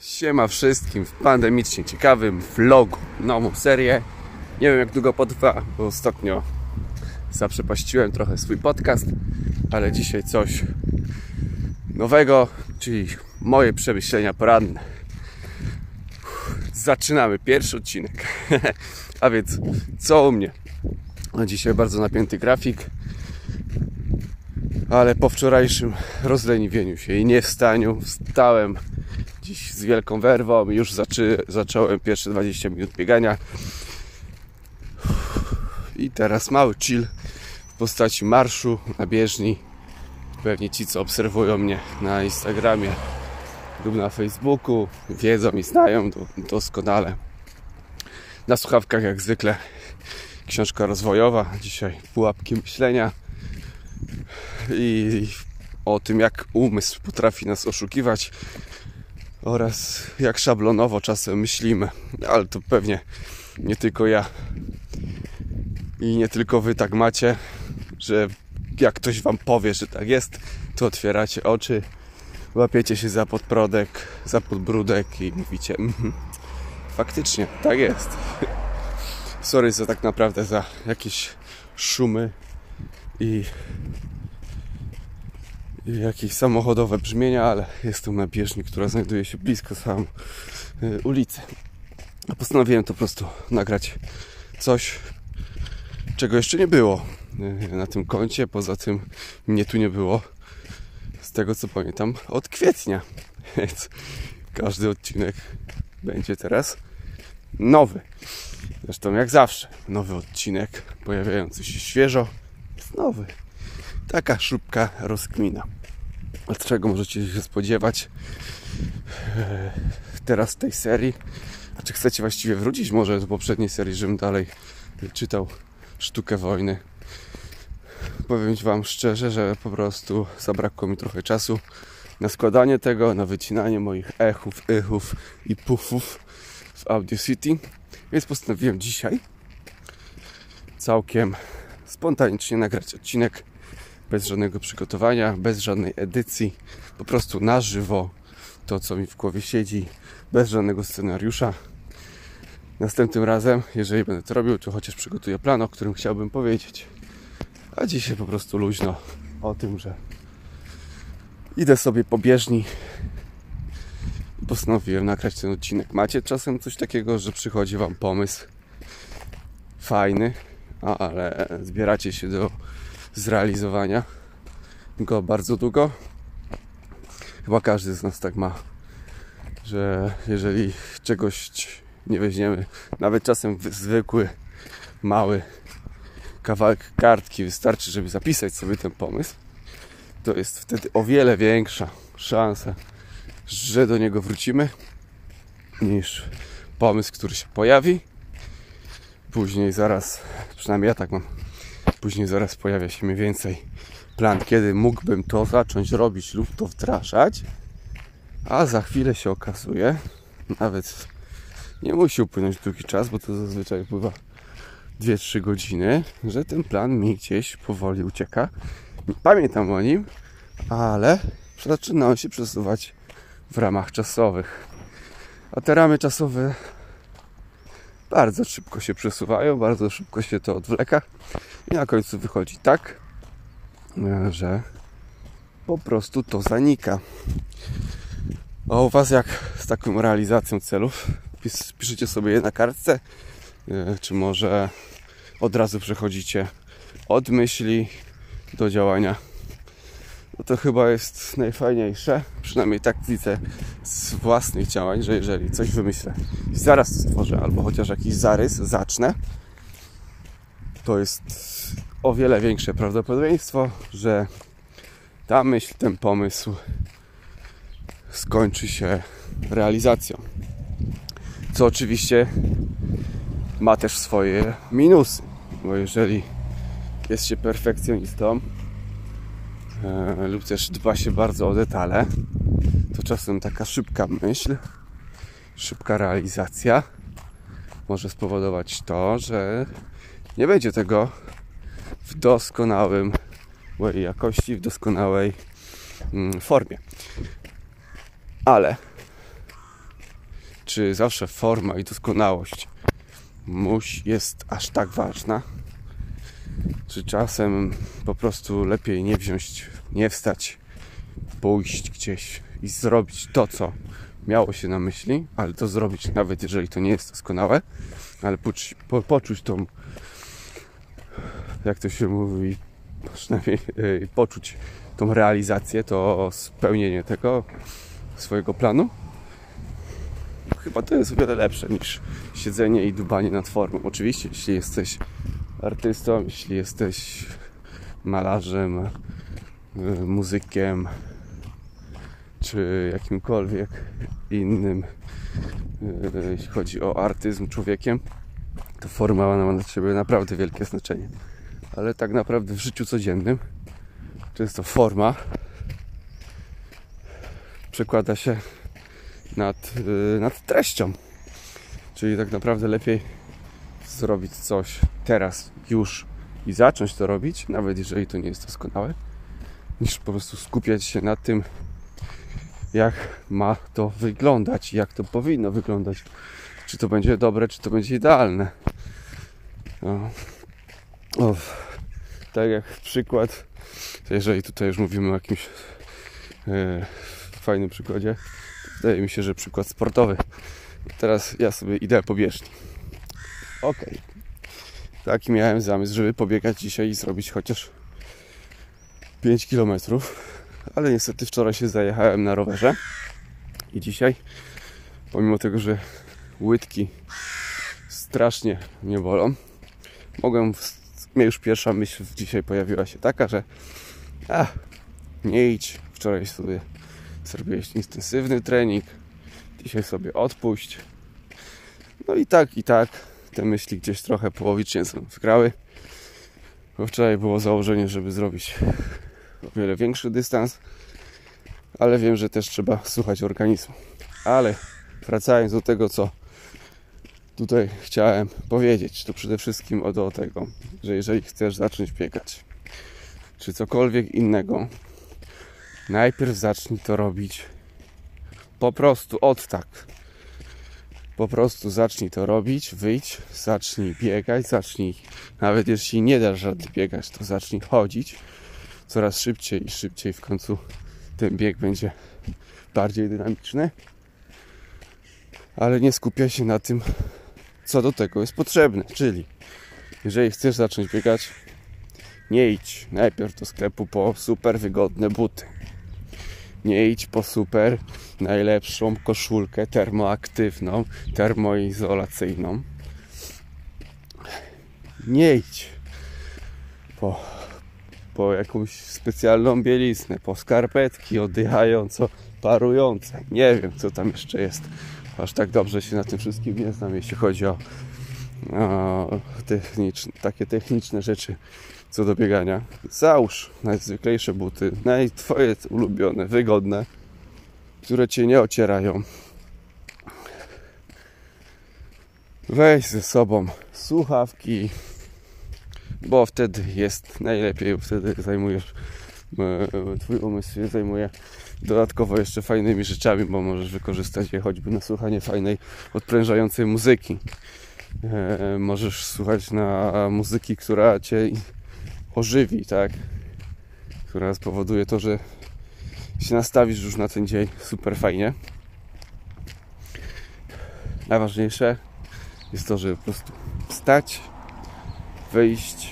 Siema wszystkim w pandemicznie ciekawym vlogu. Nową serię. Nie wiem jak długo potrwa, bo ostatnio zaprzepaściłem trochę swój podcast, ale dzisiaj coś nowego, czyli moje przemyślenia poranne. Zaczynamy pierwszy odcinek. A więc co u mnie? No dzisiaj bardzo napięty grafik, ale po wczorajszym rozleniwieniu się i nie wstaniu wstałem dziś z wielką werwą już zaczy, zacząłem pierwsze 20 minut biegania. I teraz mały chill w postaci marszu na bieżni. Pewnie ci co obserwują mnie na Instagramie lub na Facebooku wiedzą i znają doskonale. Na słuchawkach jak zwykle książka rozwojowa dzisiaj pułapki myślenia i o tym jak umysł potrafi nas oszukiwać oraz jak szablonowo czasem myślimy. Ale to pewnie nie tylko ja i nie tylko wy tak macie, że jak ktoś wam powie, że tak jest, to otwieracie oczy, łapiecie się za podprodek, za podbródek i mówicie mm, faktycznie, tak jest. Sorry za tak naprawdę za jakieś szumy i jakieś samochodowe brzmienia, ale jestem na bieżni, która znajduje się blisko sam y, ulicy. A postanowiłem to po prostu nagrać coś, czego jeszcze nie było y, na tym koncie. Poza tym mnie tu nie było z tego co pamiętam od kwietnia. Więc każdy odcinek będzie teraz nowy. Zresztą jak zawsze, nowy odcinek pojawiający się świeżo jest nowy. Taka szybka rozkmina. Od czego możecie się spodziewać e, teraz tej serii? A czy chcecie właściwie wrócić może do poprzedniej serii, żebym dalej czytał Sztukę Wojny? Powiem Wam szczerze, że po prostu zabrakło mi trochę czasu na składanie tego, na wycinanie moich echów, ychów i pufów w Audio City. Więc postanowiłem dzisiaj całkiem spontanicznie nagrać odcinek bez żadnego przygotowania, bez żadnej edycji, po prostu na żywo to, co mi w głowie siedzi, bez żadnego scenariusza. Następnym razem, jeżeli będę to robił, to chociaż przygotuję plan, o którym chciałbym powiedzieć. A dzisiaj po prostu luźno o tym, że idę sobie po bieżni i postanowiłem nagrać ten odcinek. Macie czasem coś takiego, że przychodzi Wam pomysł fajny, ale zbieracie się do zrealizowania go bardzo długo. Chyba każdy z nas tak ma, że jeżeli czegoś nie weźmiemy, nawet czasem zwykły, mały kawałek kartki wystarczy, żeby zapisać sobie ten pomysł, to jest wtedy o wiele większa szansa, że do niego wrócimy, niż pomysł, który się pojawi. Później zaraz, przynajmniej ja tak mam, Później zaraz pojawia się mniej więcej plan, kiedy mógłbym to zacząć robić lub to wdrażać. A za chwilę się okazuje, nawet nie musi upłynąć długi czas, bo to zazwyczaj pływa 2-3 godziny, że ten plan mi gdzieś powoli ucieka. Pamiętam o nim, ale zaczyna on się przesuwać w ramach czasowych. A te ramy czasowe bardzo szybko się przesuwają, bardzo szybko się to odwleka i na końcu wychodzi tak, e, że po prostu to zanika. A u Was jak z taką realizacją celów? Piszecie sobie je na kartce, e, czy może od razu przechodzicie od myśli do działania? To chyba jest najfajniejsze, przynajmniej tak widzę z własnych działań, że jeżeli coś wymyślę i zaraz stworzę, albo chociaż jakiś zarys zacznę, to jest o wiele większe prawdopodobieństwo, że ta myśl, ten pomysł skończy się realizacją. Co oczywiście ma też swoje minusy, bo jeżeli jest się perfekcjonistą lub też dba się bardzo o detale, to czasem taka szybka myśl, szybka realizacja może spowodować to, że nie będzie tego w doskonałym jakości, w doskonałej mm, formie. Ale czy zawsze forma i doskonałość musi, jest aż tak ważna? Czy czasem po prostu lepiej nie wziąć, nie wstać, pójść gdzieś i zrobić to, co miało się na myśli, ale to zrobić nawet jeżeli to nie jest doskonałe, ale poczuć, po, poczuć tą, jak to się mówi, przynajmniej yy, poczuć tą realizację, to spełnienie tego swojego planu. Chyba to jest o wiele lepsze niż siedzenie i dubanie nad formą. Oczywiście, jeśli jesteś artystą, jeśli jesteś malarzem, yy, muzykiem, czy jakimkolwiek innym, yy, jeśli chodzi o artyzm człowiekiem, to forma ma dla Ciebie naprawdę wielkie znaczenie. Ale tak naprawdę w życiu codziennym często forma przekłada się nad, yy, nad treścią. Czyli tak naprawdę lepiej zrobić coś teraz, już i zacząć to robić, nawet jeżeli to nie jest doskonałe, niż po prostu skupiać się na tym, jak ma to wyglądać, jak to powinno wyglądać. Czy to będzie dobre, czy to będzie idealne. No. Tak jak przykład, jeżeli tutaj już mówimy o jakimś e, fajnym przykładzie, wydaje mi się, że przykład sportowy. Teraz ja sobie idę po bieżni. Ok. Taki miałem zamysł, żeby pobiegać dzisiaj i zrobić chociaż 5 kilometrów ale niestety wczoraj się zajechałem na rowerze i dzisiaj, pomimo tego, że łydki strasznie mnie bolą, mogłem, mnie już pierwsza myśl dzisiaj pojawiła się taka, że a, nie idź, wczoraj sobie zrobiłeś intensywny trening, dzisiaj sobie odpuść. No i tak, i tak te myśli gdzieś trochę połowicznie są wgrały. Bo wczoraj było założenie, żeby zrobić o wiele większy dystans, ale wiem, że też trzeba słuchać organizmu. Ale wracając do tego, co tutaj chciałem powiedzieć, to przede wszystkim o tego, że jeżeli chcesz zacząć biegać, czy cokolwiek innego, najpierw zacznij to robić po prostu od tak. Po prostu zacznij to robić, wyjdź, zacznij biegać, zacznij, nawet jeśli nie dasz rady biegać, to zacznij chodzić coraz szybciej i szybciej w końcu ten bieg będzie bardziej dynamiczny. Ale nie skupia się na tym, co do tego jest potrzebne. Czyli, jeżeli chcesz zacząć biegać, nie idź najpierw do sklepu po super wygodne buty. Nie idź po super najlepszą koszulkę termoaktywną, termoizolacyjną. Nie idź po po jakąś specjalną bieliznę, po skarpetki oddychająco parujące. Nie wiem, co tam jeszcze jest. Aż tak dobrze się na tym wszystkim nie znam, jeśli chodzi o, o takie techniczne rzeczy co do biegania. Załóż najzwyklejsze buty, naj, twoje ulubione, wygodne, które cię nie ocierają. Weź ze sobą słuchawki, bo wtedy jest najlepiej, wtedy zajmujesz e, twój umysł się zajmuje dodatkowo jeszcze fajnymi rzeczami, bo możesz wykorzystać je choćby na słuchanie fajnej, odprężającej muzyki. E, możesz słuchać na muzyki, która cię ożywi, tak? Która spowoduje to, że się nastawisz już na ten dzień super fajnie. Najważniejsze jest to, żeby po prostu wstać, wyjść,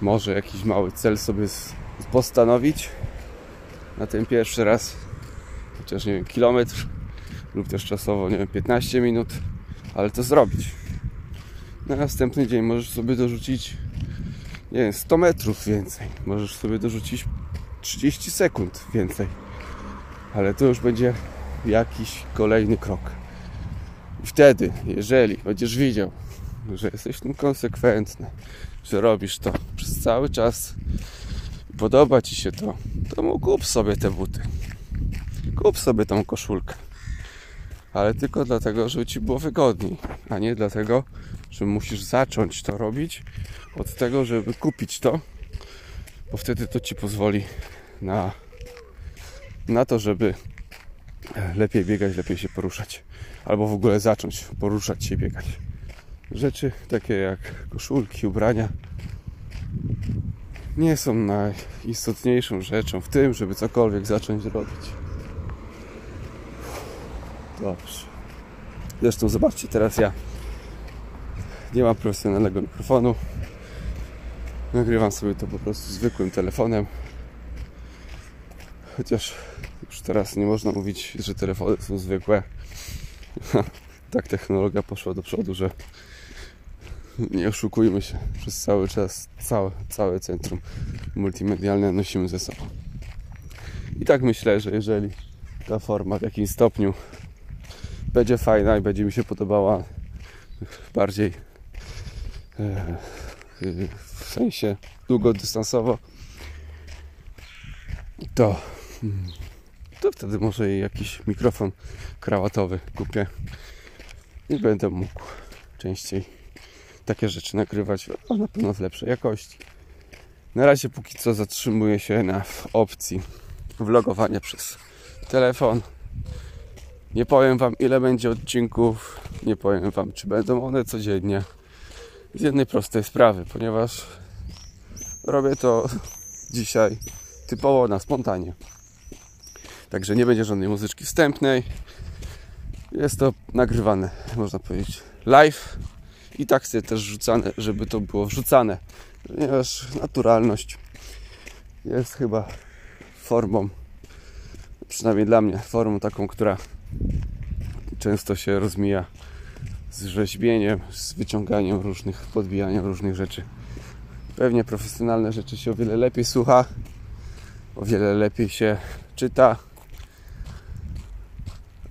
może jakiś mały cel sobie postanowić na ten pierwszy raz, chociaż nie wiem, kilometr lub też czasowo, nie wiem, 15 minut, ale to zrobić. Na następny dzień możesz sobie dorzucić, nie wiem, 100 metrów więcej, możesz sobie dorzucić 30 sekund więcej, ale to już będzie jakiś kolejny krok. I wtedy, jeżeli będziesz widział, że jesteś tym konsekwentny, że robisz to przez cały czas, podoba Ci się to, to mu kup sobie te buty. Kup sobie tą koszulkę. Ale tylko dlatego, żeby Ci było wygodniej, a nie dlatego, że musisz zacząć to robić od tego, żeby kupić to, bo wtedy to Ci pozwoli na, na to, żeby lepiej biegać, lepiej się poruszać. Albo w ogóle zacząć poruszać się, biegać. Rzeczy takie jak koszulki, ubrania nie są najistotniejszą rzeczą w tym, żeby cokolwiek zacząć robić. Dobrze. Zresztą zobaczcie, teraz ja nie mam profesjonalnego mikrofonu. Nagrywam sobie to po prostu zwykłym telefonem. Chociaż już teraz nie można mówić, że telefony są zwykłe. tak technologia poszła do przodu, że nie oszukujmy się. Przez cały czas całe, całe centrum multimedialne nosimy ze sobą. I tak myślę, że jeżeli ta forma w jakimś stopniu będzie fajna i będzie mi się podobała bardziej e, w sensie długodystansowo, to, to wtedy może jakiś mikrofon krawatowy kupię i będę mógł częściej takie rzeczy nagrywać, a na pewno w lepszej jakości. Na razie póki co zatrzymuję się na opcji vlogowania przez telefon. Nie powiem Wam ile będzie odcinków, nie powiem Wam czy będą one codziennie. Z jednej prostej sprawy, ponieważ robię to dzisiaj typowo na spontanie. Także nie będzie żadnej muzyczki wstępnej. Jest to nagrywane, można powiedzieć, live i tak sobie też rzucane, żeby to było wrzucane, ponieważ naturalność jest chyba formą, przynajmniej dla mnie, formą taką, która często się rozmija z rzeźbieniem, z wyciąganiem różnych, podbijaniem różnych rzeczy. Pewnie profesjonalne rzeczy się o wiele lepiej słucha, o wiele lepiej się czyta,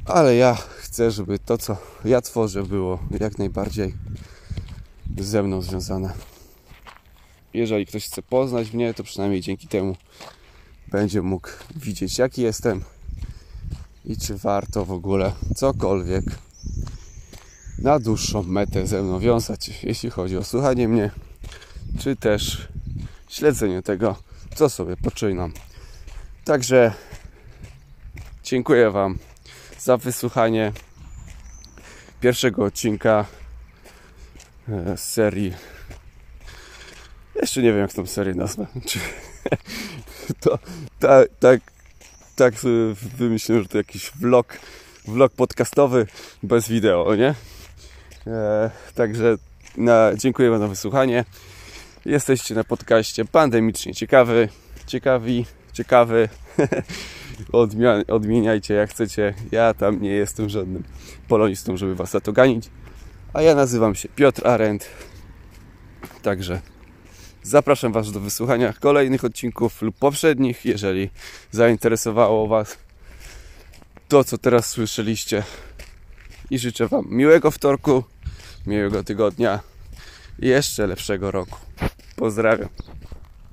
ale ja chcę, żeby to, co ja tworzę, było jak najbardziej ze mną związane. Jeżeli ktoś chce poznać mnie, to przynajmniej dzięki temu będzie mógł widzieć, jaki jestem i czy warto w ogóle cokolwiek na dłuższą metę ze mną wiązać, jeśli chodzi o słuchanie mnie, czy też śledzenie tego, co sobie poczynam. Także dziękuję Wam za wysłuchanie pierwszego odcinka z serii. Jeszcze nie wiem, jak tą serię nazwę. Czy to tak, tak, tak wymyśliłem, że to jakiś vlog, vlog podcastowy bez wideo, nie? E, także na, dziękuję Wam za wysłuchanie. Jesteście na podcaście pandemicznie ciekawy, ciekawi, ciekawy. Odmieniajcie jak chcecie. Ja tam nie jestem żadnym polonistą, żeby Was za to ganić. A ja nazywam się Piotr Arendt. Także zapraszam Was do wysłuchania kolejnych odcinków lub poprzednich, jeżeli zainteresowało Was to, co teraz słyszeliście. I życzę Wam miłego wtorku, miłego tygodnia i jeszcze lepszego roku. Pozdrawiam.